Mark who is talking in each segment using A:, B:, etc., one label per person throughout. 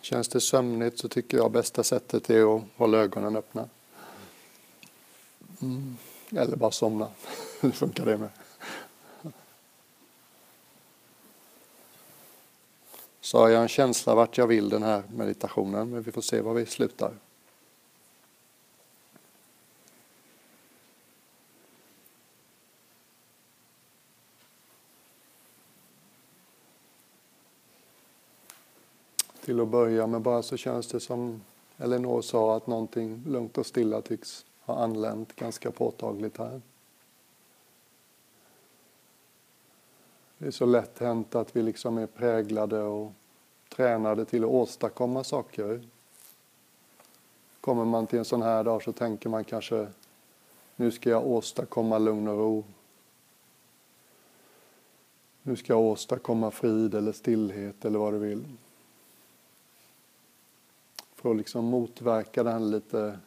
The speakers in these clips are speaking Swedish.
A: Känns det sömnigt så tycker jag bästa sättet är att hålla ögonen öppna. Mm. Eller bara somna. Det funkar det med. Så har jag en känsla vart jag vill den här meditationen, men vi får se var vi slutar. Till att börja med bara så känns det som Elinor sa att någonting lugnt och stilla tycks ha anlänt ganska påtagligt här. Det är så lätt hänt att vi liksom är präglade och tränade till att åstadkomma saker. Kommer man till en sån här dag så tänker man kanske nu ska jag åstadkomma lugn och ro. Nu ska jag åstadkomma frid eller stillhet eller vad du vill. För att liksom motverka den lite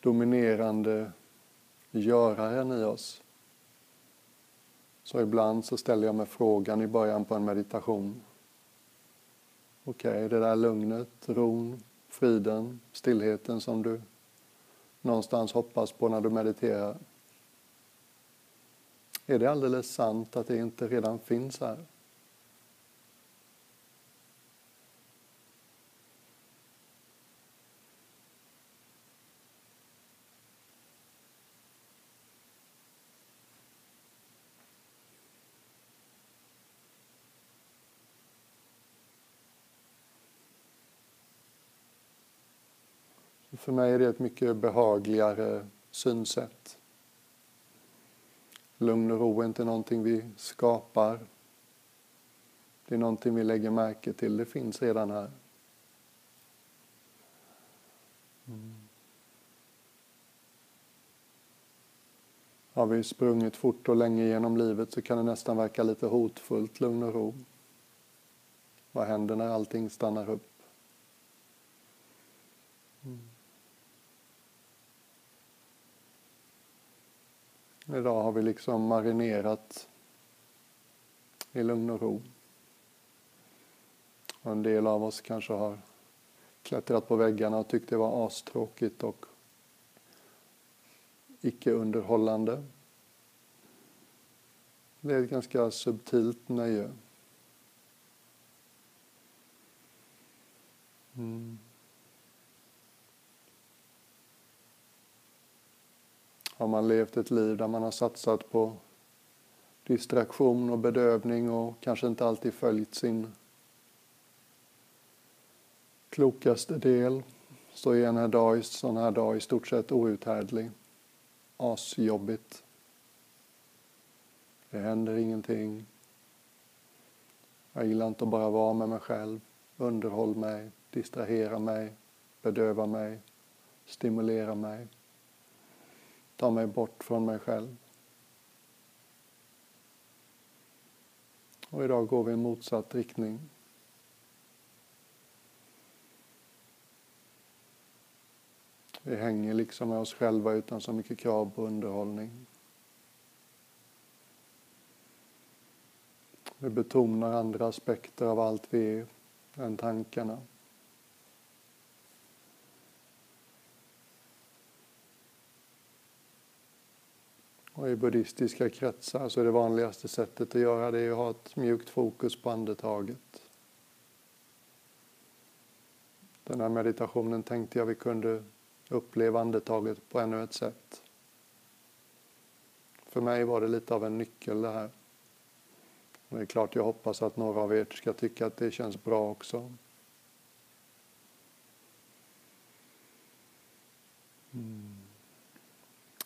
A: dominerande göraren i oss. Så ibland så ställer jag mig frågan i början på en meditation. Okej, okay, det där lugnet, ron, friden, stillheten som du någonstans hoppas på när du mediterar. Är det alldeles sant att det inte redan finns här? För mig är det ett mycket behagligare synsätt. Lugn och ro är inte någonting vi skapar. Det är någonting vi lägger märke till. Det finns redan här. Mm. Har vi sprungit fort och länge genom livet så kan det nästan verka lite hotfullt, lugn och ro. Vad händer när allting stannar upp? Mm. Idag har vi liksom marinerat i lugn och ro. Och en del av oss kanske har klättrat på väggarna och tyckt det var astråkigt och icke underhållande. Det är ett ganska subtilt nöje. Mm. Har man levt ett liv där man har satsat på distraktion och bedövning och kanske inte alltid följt sin klokaste del så är en här dag, sån här dag i stort sett outhärdlig. Asjobbigt. Det händer ingenting. Jag gillar inte att bara vara med mig själv. Underhåll mig, distrahera mig, bedöva mig, stimulera mig ta mig bort från mig själv. Och idag går vi i motsatt riktning. Vi hänger liksom med oss själva utan så mycket krav på underhållning. Vi betonar andra aspekter av allt vi är än tankarna. Och I buddhistiska kretsar så är det vanligaste sättet att göra det att ha ett mjukt fokus på andetaget. Den här meditationen tänkte jag vi kunde uppleva andetaget på ännu ett sätt. För mig var det lite av en nyckel det här. Och det är klart jag hoppas att några av er ska tycka att det känns bra också. Mm.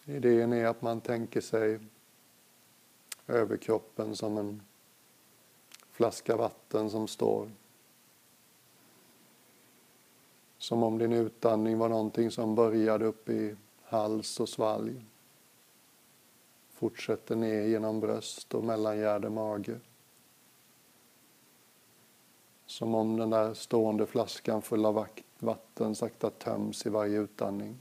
A: Idén är att man tänker sig överkroppen som en flaska vatten som står. Som om din utandning var någonting som började upp i hals och svalg. Fortsätter ner genom bröst och mellangärde mage. Som om den där stående flaskan full av vatten sakta töms i varje utandning.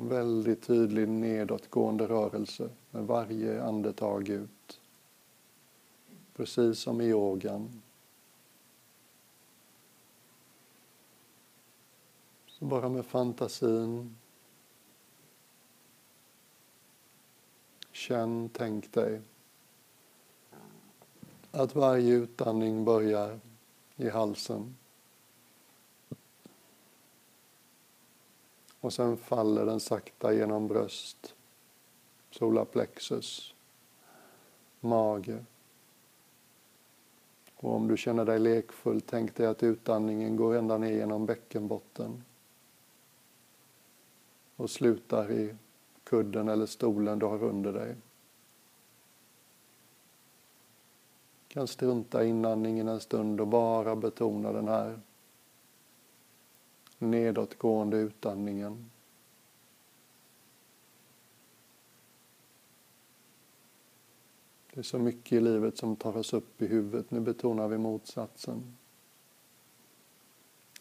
A: Väldigt tydlig nedåtgående rörelse med varje andetag ut. Precis som i yogan. Så bara med fantasin Känn, tänk dig att varje utandning börjar i halsen. Och sen faller den sakta genom bröst, solarplexus, mage. Och om du känner dig lekfull, tänk dig att utandningen går ända ner genom bäckenbotten och slutar i kudden eller stolen du har under dig. Du kan strunta i inandningen en stund och bara betona den här nedåtgående utandningen. Det är så mycket i livet som tar oss upp i huvudet. Nu betonar vi motsatsen.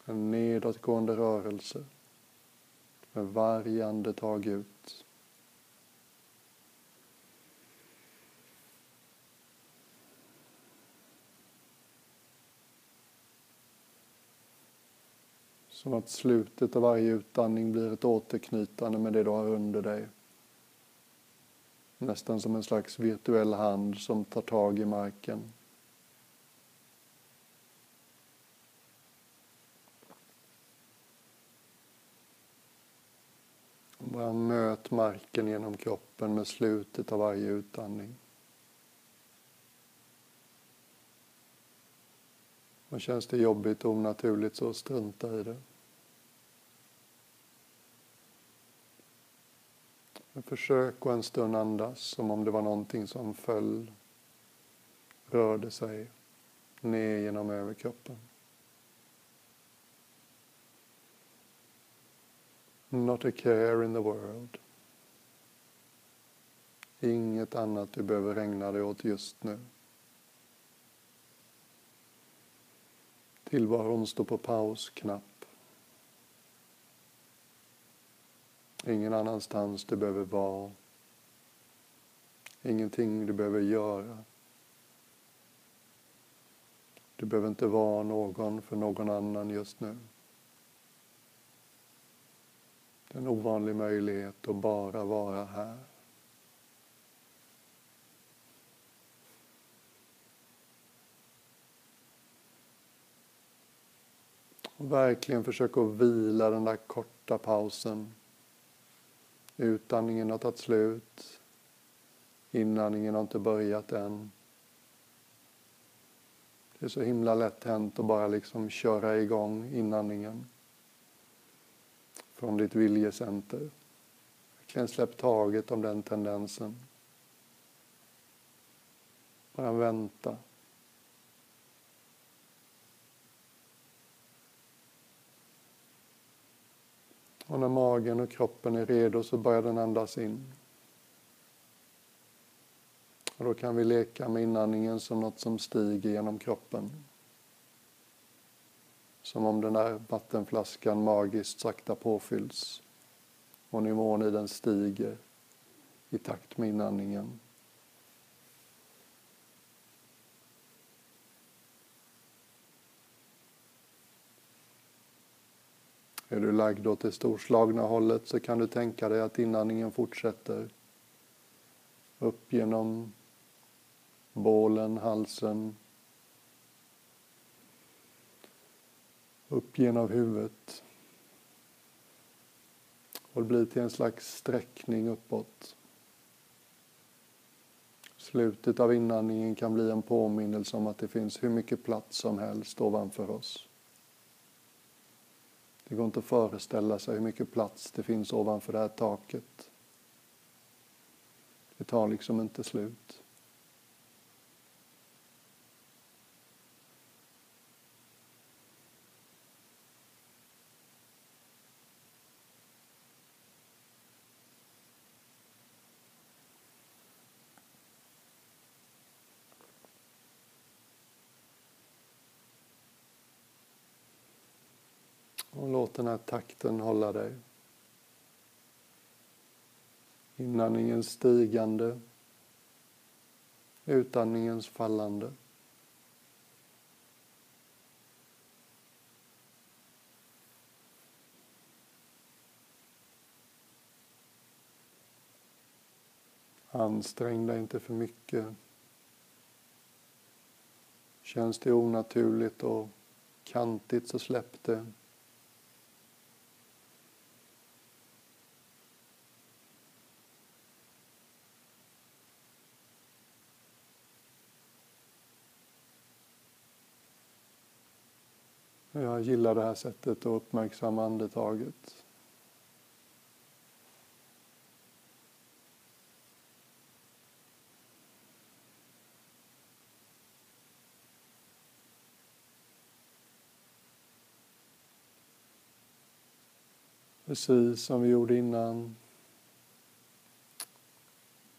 A: En nedåtgående rörelse med varje andetag ut. Som att slutet av varje utandning blir ett återknytande med det du har under dig. Nästan som en slags virtuell hand som tar tag i marken. Bara möt marken genom kroppen med slutet av varje utandning. Och känns det jobbigt och onaturligt så strunta i det. Men försök att en stund andas som om det var någonting som föll, rörde sig ner genom överkroppen. Not a care in the world. Inget annat du behöver ägna dig åt just nu. Tillvaron står på pausknapp. Ingen annanstans du behöver vara. Ingenting du behöver göra. Du behöver inte vara någon för någon annan just nu. Det är en ovanlig möjlighet att bara vara här. Och verkligen försök att vila den där korta pausen. Utandningen har tagit slut. Inandningen har inte börjat än. Det är så himla lätt hänt att bara liksom köra igång inandningen från ditt viljecenter. Verkligen släpp taget om den tendensen. Bara vänta. Och när magen och kroppen är redo så börjar den andas in. Och då kan vi leka med inandningen som något som stiger genom kroppen. Som om den där vattenflaskan magiskt sakta påfylls och nivån i den stiger i takt med inandningen. Är du lagd åt det storslagna hållet så kan du tänka dig att inandningen fortsätter upp genom bålen, halsen, upp genom huvudet och det blir till en slags sträckning uppåt. Slutet av inandningen kan bli en påminnelse om att det finns hur mycket plats som helst ovanför oss. Det går inte att föreställa sig hur mycket plats det finns ovanför det här taket. Det tar liksom inte slut. Och låt den här takten hålla dig. Inandningens stigande, utandningens fallande. Ansträng dig inte för mycket. Känns det onaturligt och kantigt så släpp det. Jag gillar det här sättet att uppmärksamma andetaget. Precis som vi gjorde innan.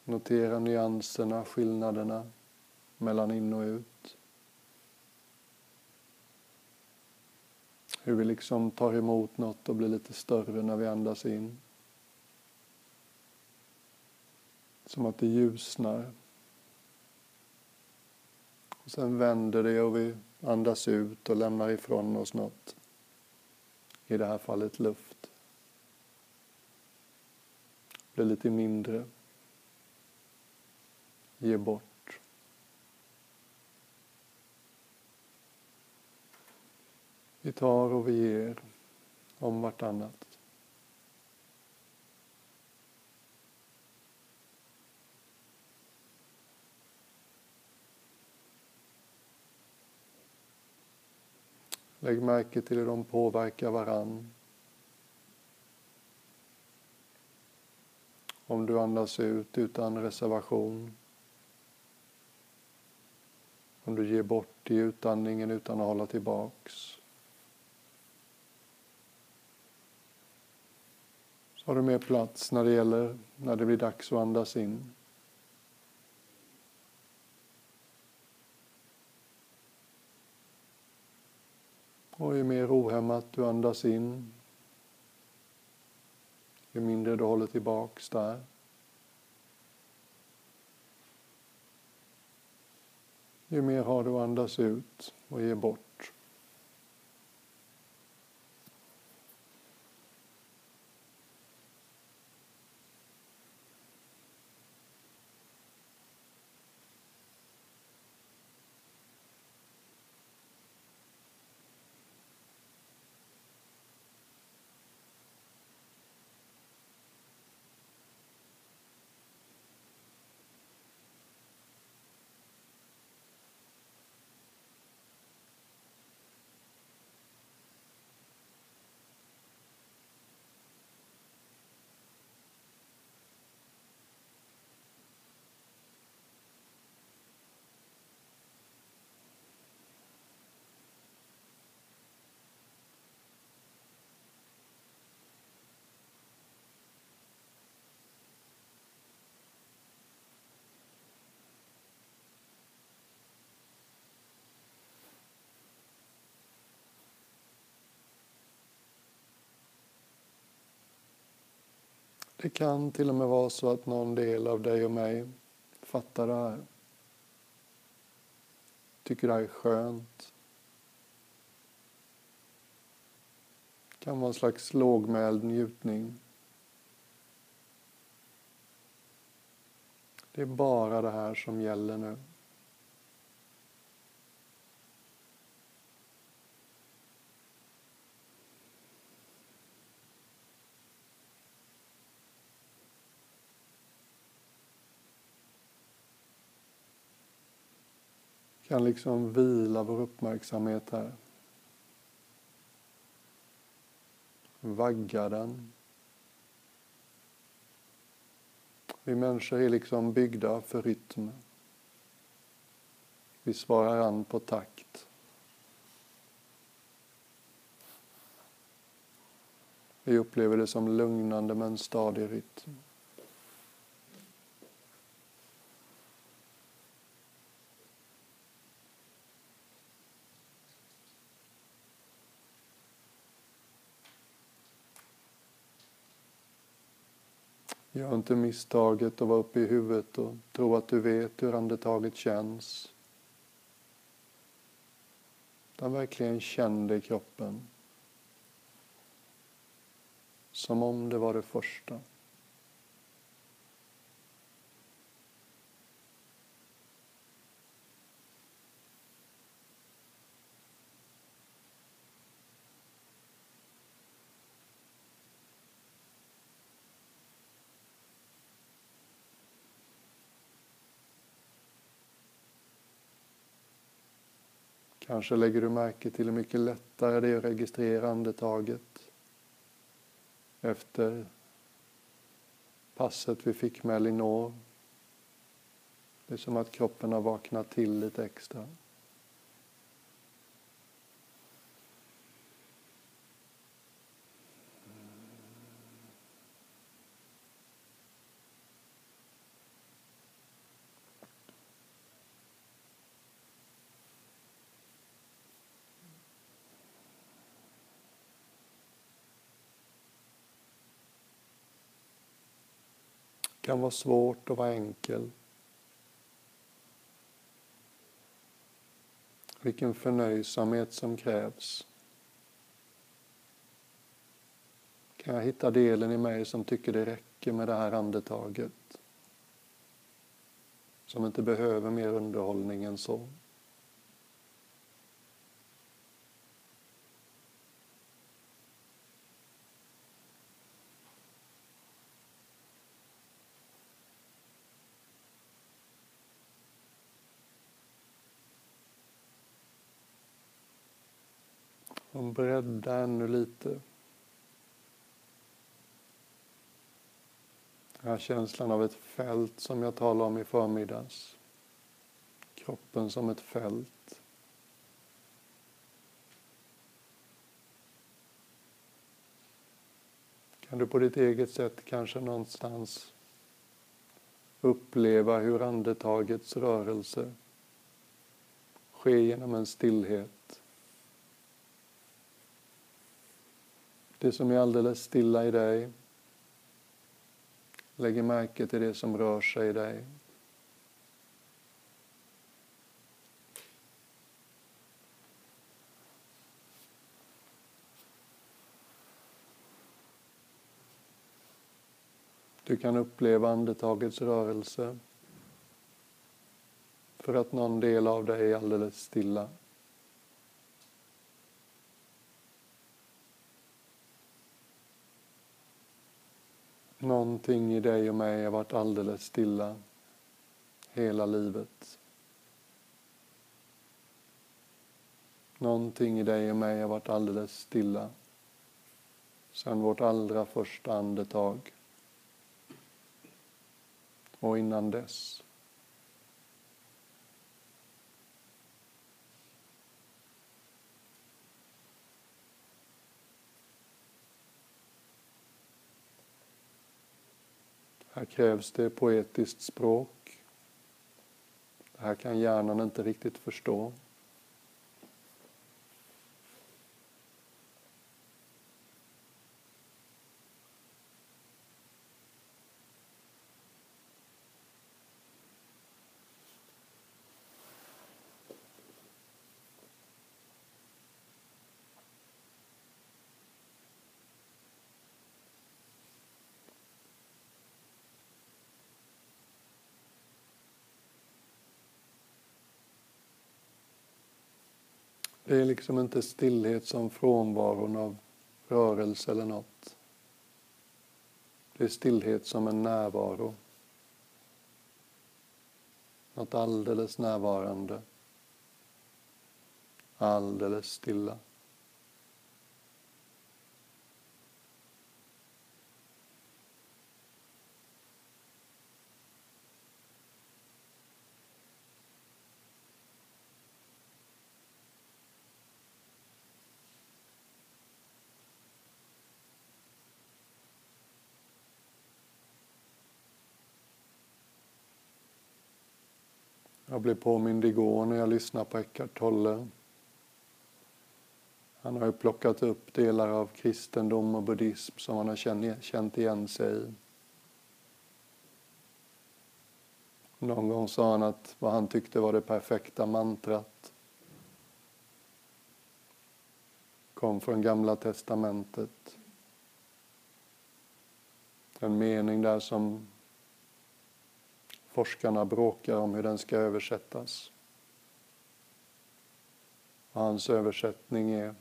A: Notera nyanserna, skillnaderna mellan in och ut. Hur vi liksom tar emot något och blir lite större när vi andas in. Som att det ljusnar. Och sen vänder det och vi andas ut och lämnar ifrån oss något. I det här fallet luft. Blir lite mindre. Ge bort. Vi tar och vi ger om vartannat. Lägg märke till hur de påverkar varann. Om du andas ut utan reservation. Om du ger bort i utandningen utan att hålla tillbaks. Har du mer plats när det gäller när det blir dags att andas in. Och ju mer ohämmat du andas in, ju mindre du håller tillbaks där. Ju mer har du att andas ut och ge bort. Det kan till och med vara så att någon del av dig och mig fattar det här. Tycker det här är skönt. Det kan vara en slags lågmäld njutning. Det är bara det här som gäller nu. Kan liksom vila vår uppmärksamhet här. Vagga den. Vi människor är liksom byggda för rytm. Vi svarar an på takt. Vi upplever det som lugnande med en stadig rytm. Gör inte misstaget att vara uppe i huvudet och tro att du vet hur andetaget känns. Utan verkligen känn det i kroppen. Som om det var det första. Kanske lägger du märke till hur mycket lättare det är att registrera andetaget efter passet vi fick med Elinor. Det är som att kroppen har vaknat till lite extra. Kan vara svårt att vara enkel. Vilken förnöjsamhet som krävs. Kan jag hitta delen i mig som tycker det räcker med det här andetaget? Som inte behöver mer underhållning än så. Och bredda ännu lite. Den här känslan av ett fält som jag talade om i förmiddags. Kroppen som ett fält. Kan du på ditt eget sätt kanske någonstans uppleva hur andetagets rörelse sker genom en stillhet Det som är alldeles stilla i dig. Lägger märke till det som rör sig i dig. Du kan uppleva andetagets rörelse för att någon del av dig är alldeles stilla. Någonting i dig och mig har varit alldeles stilla hela livet. Någonting i dig och mig har varit alldeles stilla sedan vårt allra första andetag och innan dess. Här krävs det poetiskt språk. Det här kan hjärnan inte riktigt förstå. Det är liksom inte stillhet som frånvaron av rörelse eller något. Det är stillhet som en närvaro. Något alldeles närvarande. Alldeles stilla. Jag blev påmind igår när jag lyssnade på Eckart Tolle. Han har ju plockat upp delar av kristendom och buddhism som han har känt igen sig i. Någon gång sa han att vad han tyckte var det perfekta mantrat kom från Gamla Testamentet. En mening där som Forskarna bråkar om hur den ska översättas. Hans översättning är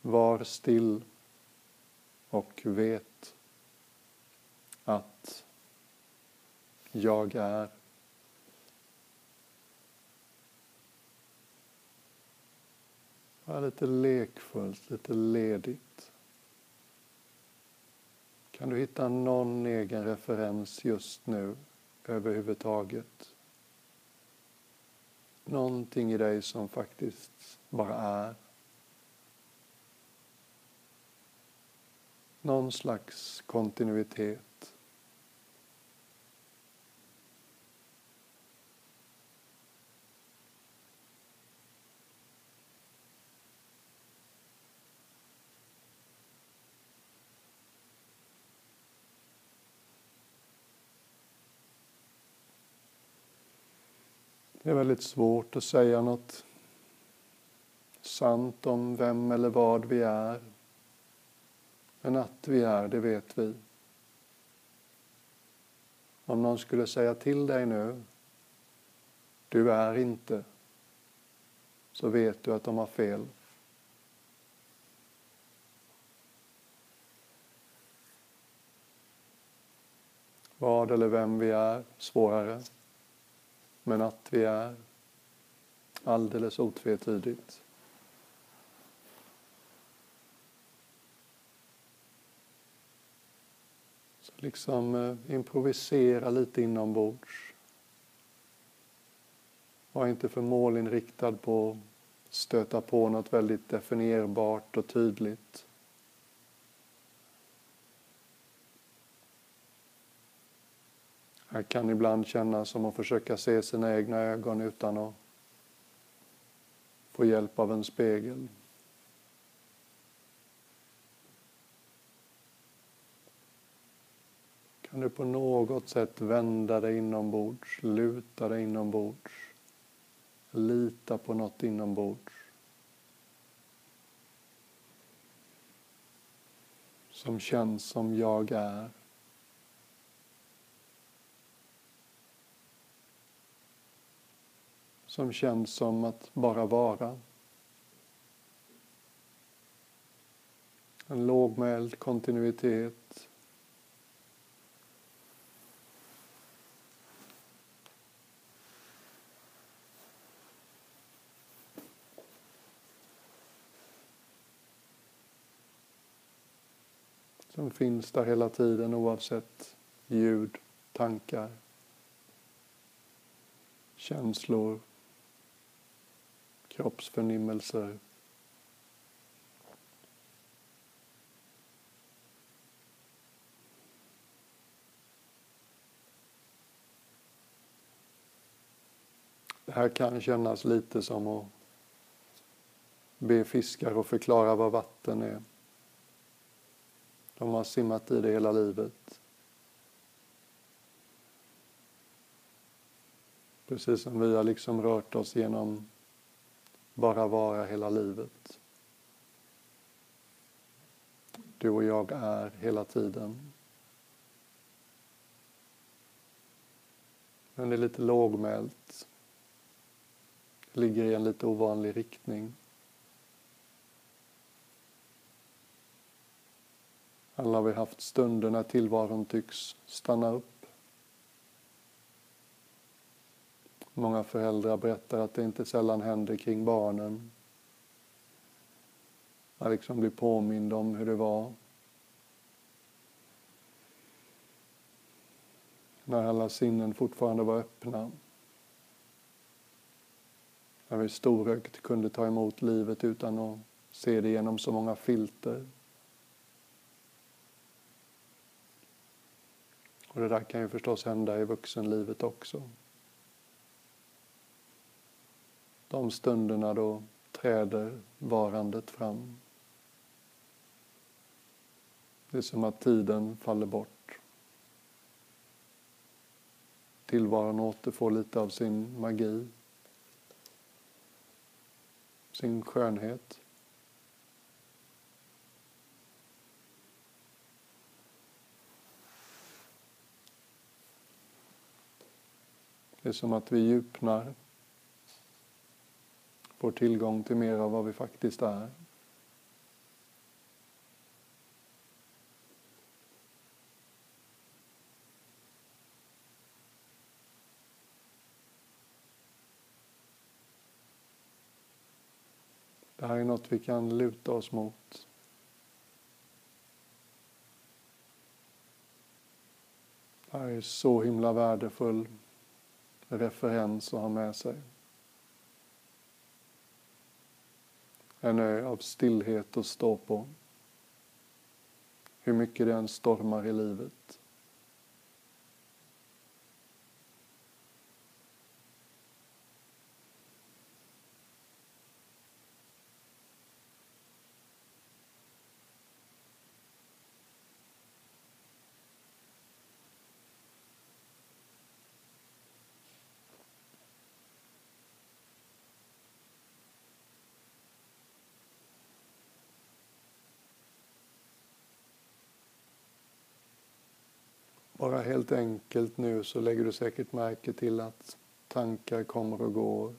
A: Var still och vet att jag är. Lite lekfullt, lite ledigt. Kan du hitta någon egen referens just nu överhuvudtaget? Någonting i dig som faktiskt bara är. Någon slags kontinuitet. Det är väldigt svårt att säga något sant om vem eller vad vi är. Men att vi är, det vet vi. Om någon skulle säga till dig nu, du är inte, så vet du att de har fel. Vad eller vem vi är, svårare men att vi är alldeles otvetydigt. Så liksom eh, improvisera lite inombords. Var inte för målinriktad på att stöta på något väldigt definierbart och tydligt. Det kan ibland kännas som att försöka se sina egna ögon utan att få hjälp av en spegel. Kan du på något sätt vända dig inombords, luta dig inombords, lita på något inombords? Som känns som jag är. Som känns som att bara vara. En lågmäld kontinuitet. Som finns där hela tiden oavsett ljud, tankar, känslor, kroppsförnimmelser. Det här kan kännas lite som att be fiskar att förklara vad vatten är. De har simmat i det hela livet. Precis som vi har liksom rört oss genom bara vara hela livet. Du och jag är hela tiden. Men det är lite lågmält. Det ligger i en lite ovanlig riktning. Alla har vi haft stunder när tillvaron tycks stanna upp. Många föräldrar berättar att det inte sällan händer kring barnen. Man liksom blir påmind om hur det var. När alla sinnen fortfarande var öppna. När vi storögt kunde ta emot livet utan att se det genom så många filter. Och det där kan ju förstås hända i vuxenlivet också. De stunderna då träder varandet fram. Det är som att tiden faller bort. Tillvaron återfår lite av sin magi, sin skönhet. Det är som att vi djupnar får tillgång till mer av vad vi faktiskt är. Det här är något vi kan luta oss mot. Det här är så himla värdefull referens att ha med sig. En ö av stillhet att stå på. Hur mycket det än stormar i livet. Bara helt enkelt nu så lägger du säkert märke till att tankar kommer och går.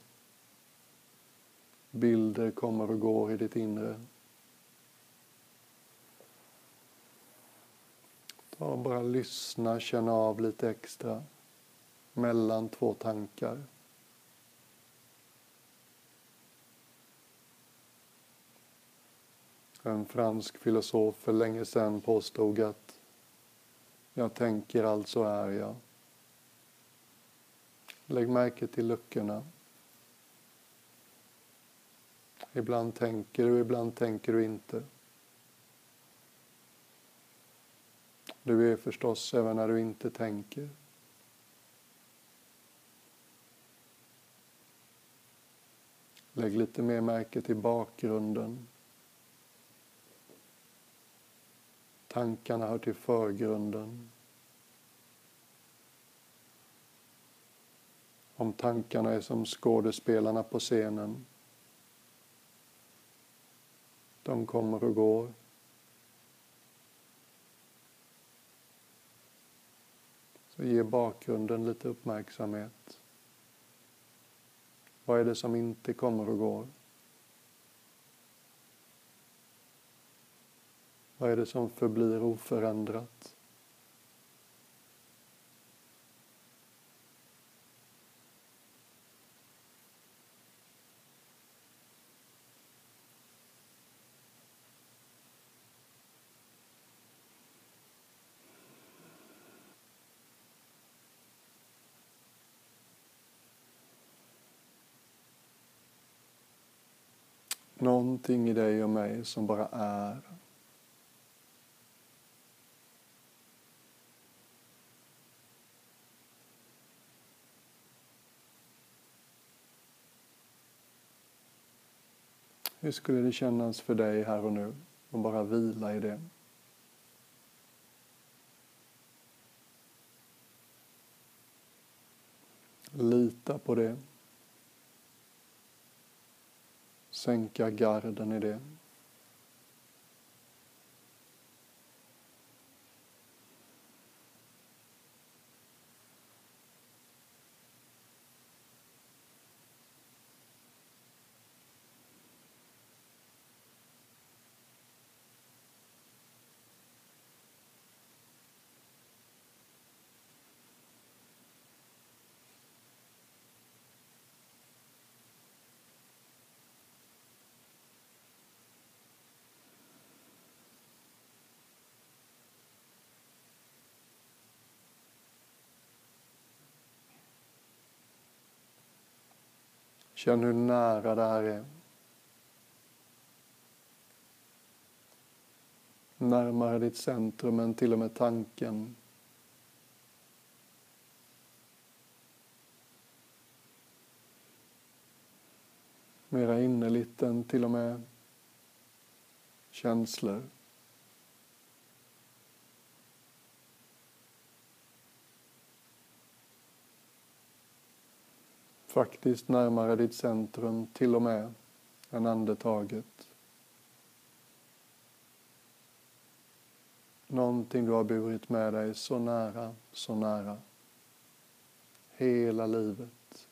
A: Bilder kommer och går i ditt inre. Ta och bara lyssna, känna av lite extra mellan två tankar. En fransk filosof för länge sedan påstod att jag tänker alltså är jag. Lägg märke till luckorna. Ibland tänker du, ibland tänker du inte. Du är förstås även när du inte tänker. Lägg lite mer märke till bakgrunden. Tankarna hör till förgrunden. Om tankarna är som skådespelarna på scenen. De kommer och går. Så ge bakgrunden lite uppmärksamhet. Vad är det som inte kommer och går? Vad är det som förblir oförändrat? Någonting i dig och mig som bara är. Hur skulle det kännas för dig här och nu att bara vila i det? Lita på det. Sänka garden i det. Känn hur nära det här är. Närmare ditt centrum än till och med tanken. Mera innerligt än till och med känslor. Faktiskt närmare ditt centrum till och med än andetaget. Någonting du har burit med dig så nära, så nära. Hela livet.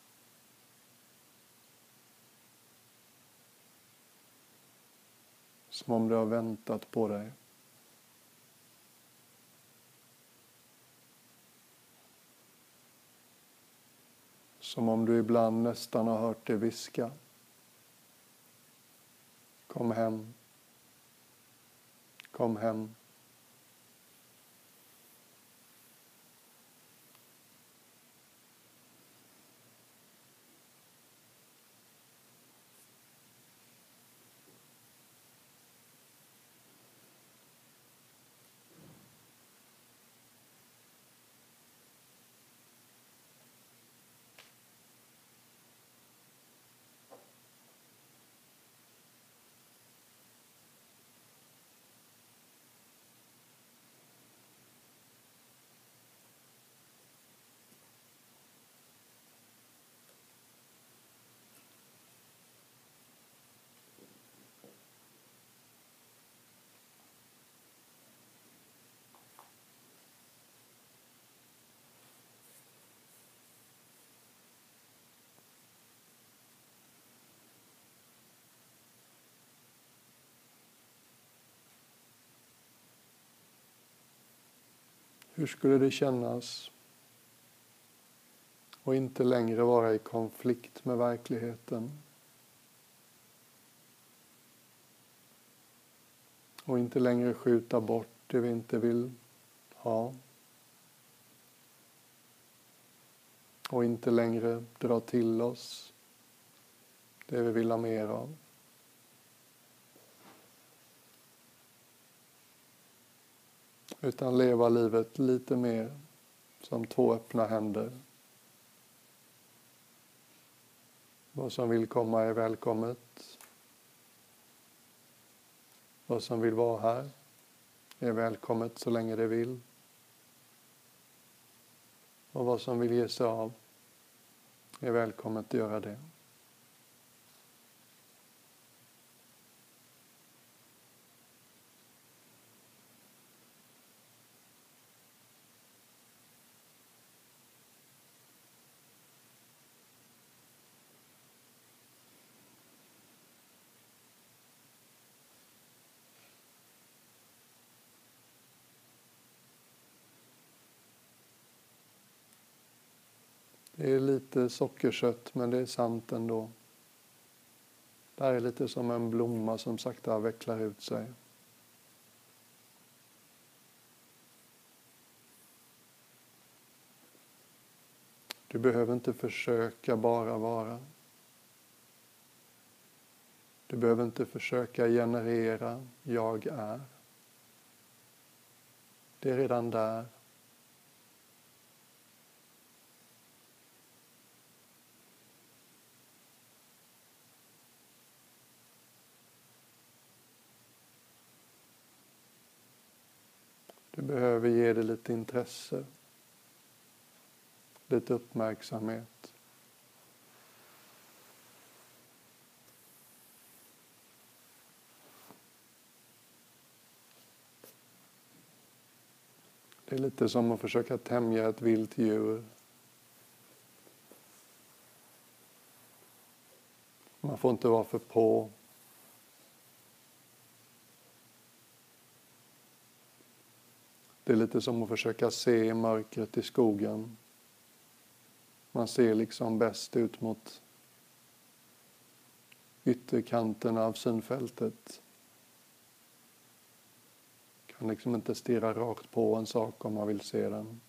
A: Som om det har väntat på dig. Som om du ibland nästan har hört det viska. Kom hem. Kom hem. Hur skulle det kännas och inte längre vara i konflikt med verkligheten? Och inte längre skjuta bort det vi inte vill ha. Och inte längre dra till oss det vi vill ha mer av. Utan leva livet lite mer som två öppna händer. Vad som vill komma är välkommet. Vad som vill vara här är välkommet så länge det vill. Och vad som vill ge sig av är välkommet att göra det. Det är lite sockersött men det är sant ändå. Det här är lite som en blomma som sakta vecklar ut sig. Du behöver inte försöka bara vara. Du behöver inte försöka generera jag är. Det är redan där. Du behöver ge det lite intresse, lite uppmärksamhet. Det är lite som att försöka tämja ett vilt djur. Man får inte vara för på. Det är lite som att försöka se mörkret i skogen. Man ser liksom bäst ut mot ytterkanten av synfältet. Kan liksom inte stirra rakt på en sak om man vill se den.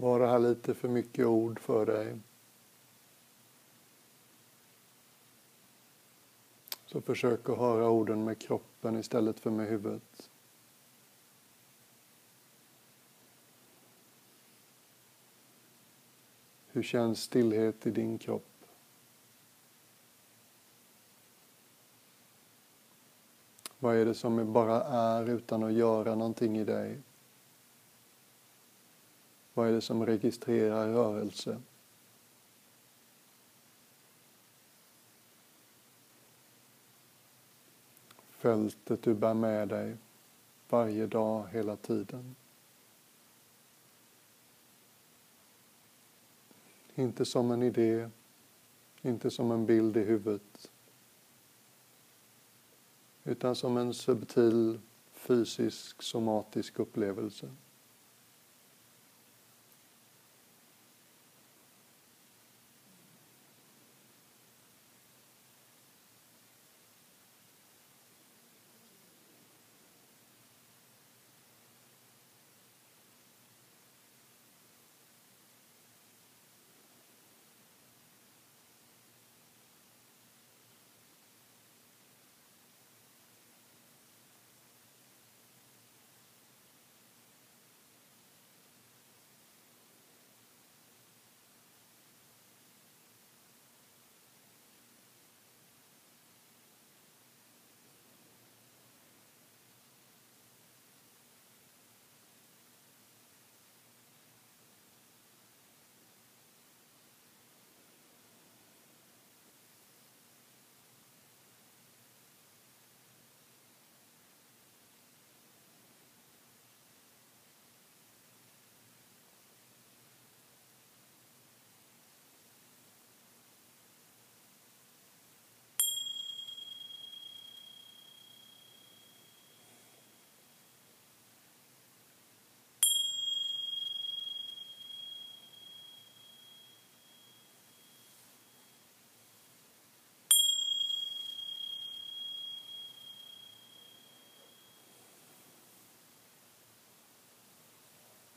A: Var det här lite för mycket ord för dig så försök att höra orden med kroppen istället för med huvudet. Hur känns stillhet i din kropp? Vad är det som bara är utan att göra någonting i dig? Vad är det som registrerar rörelse? Fältet du bär med dig varje dag, hela tiden. Inte som en idé, inte som en bild i huvudet utan som en subtil fysisk somatisk upplevelse.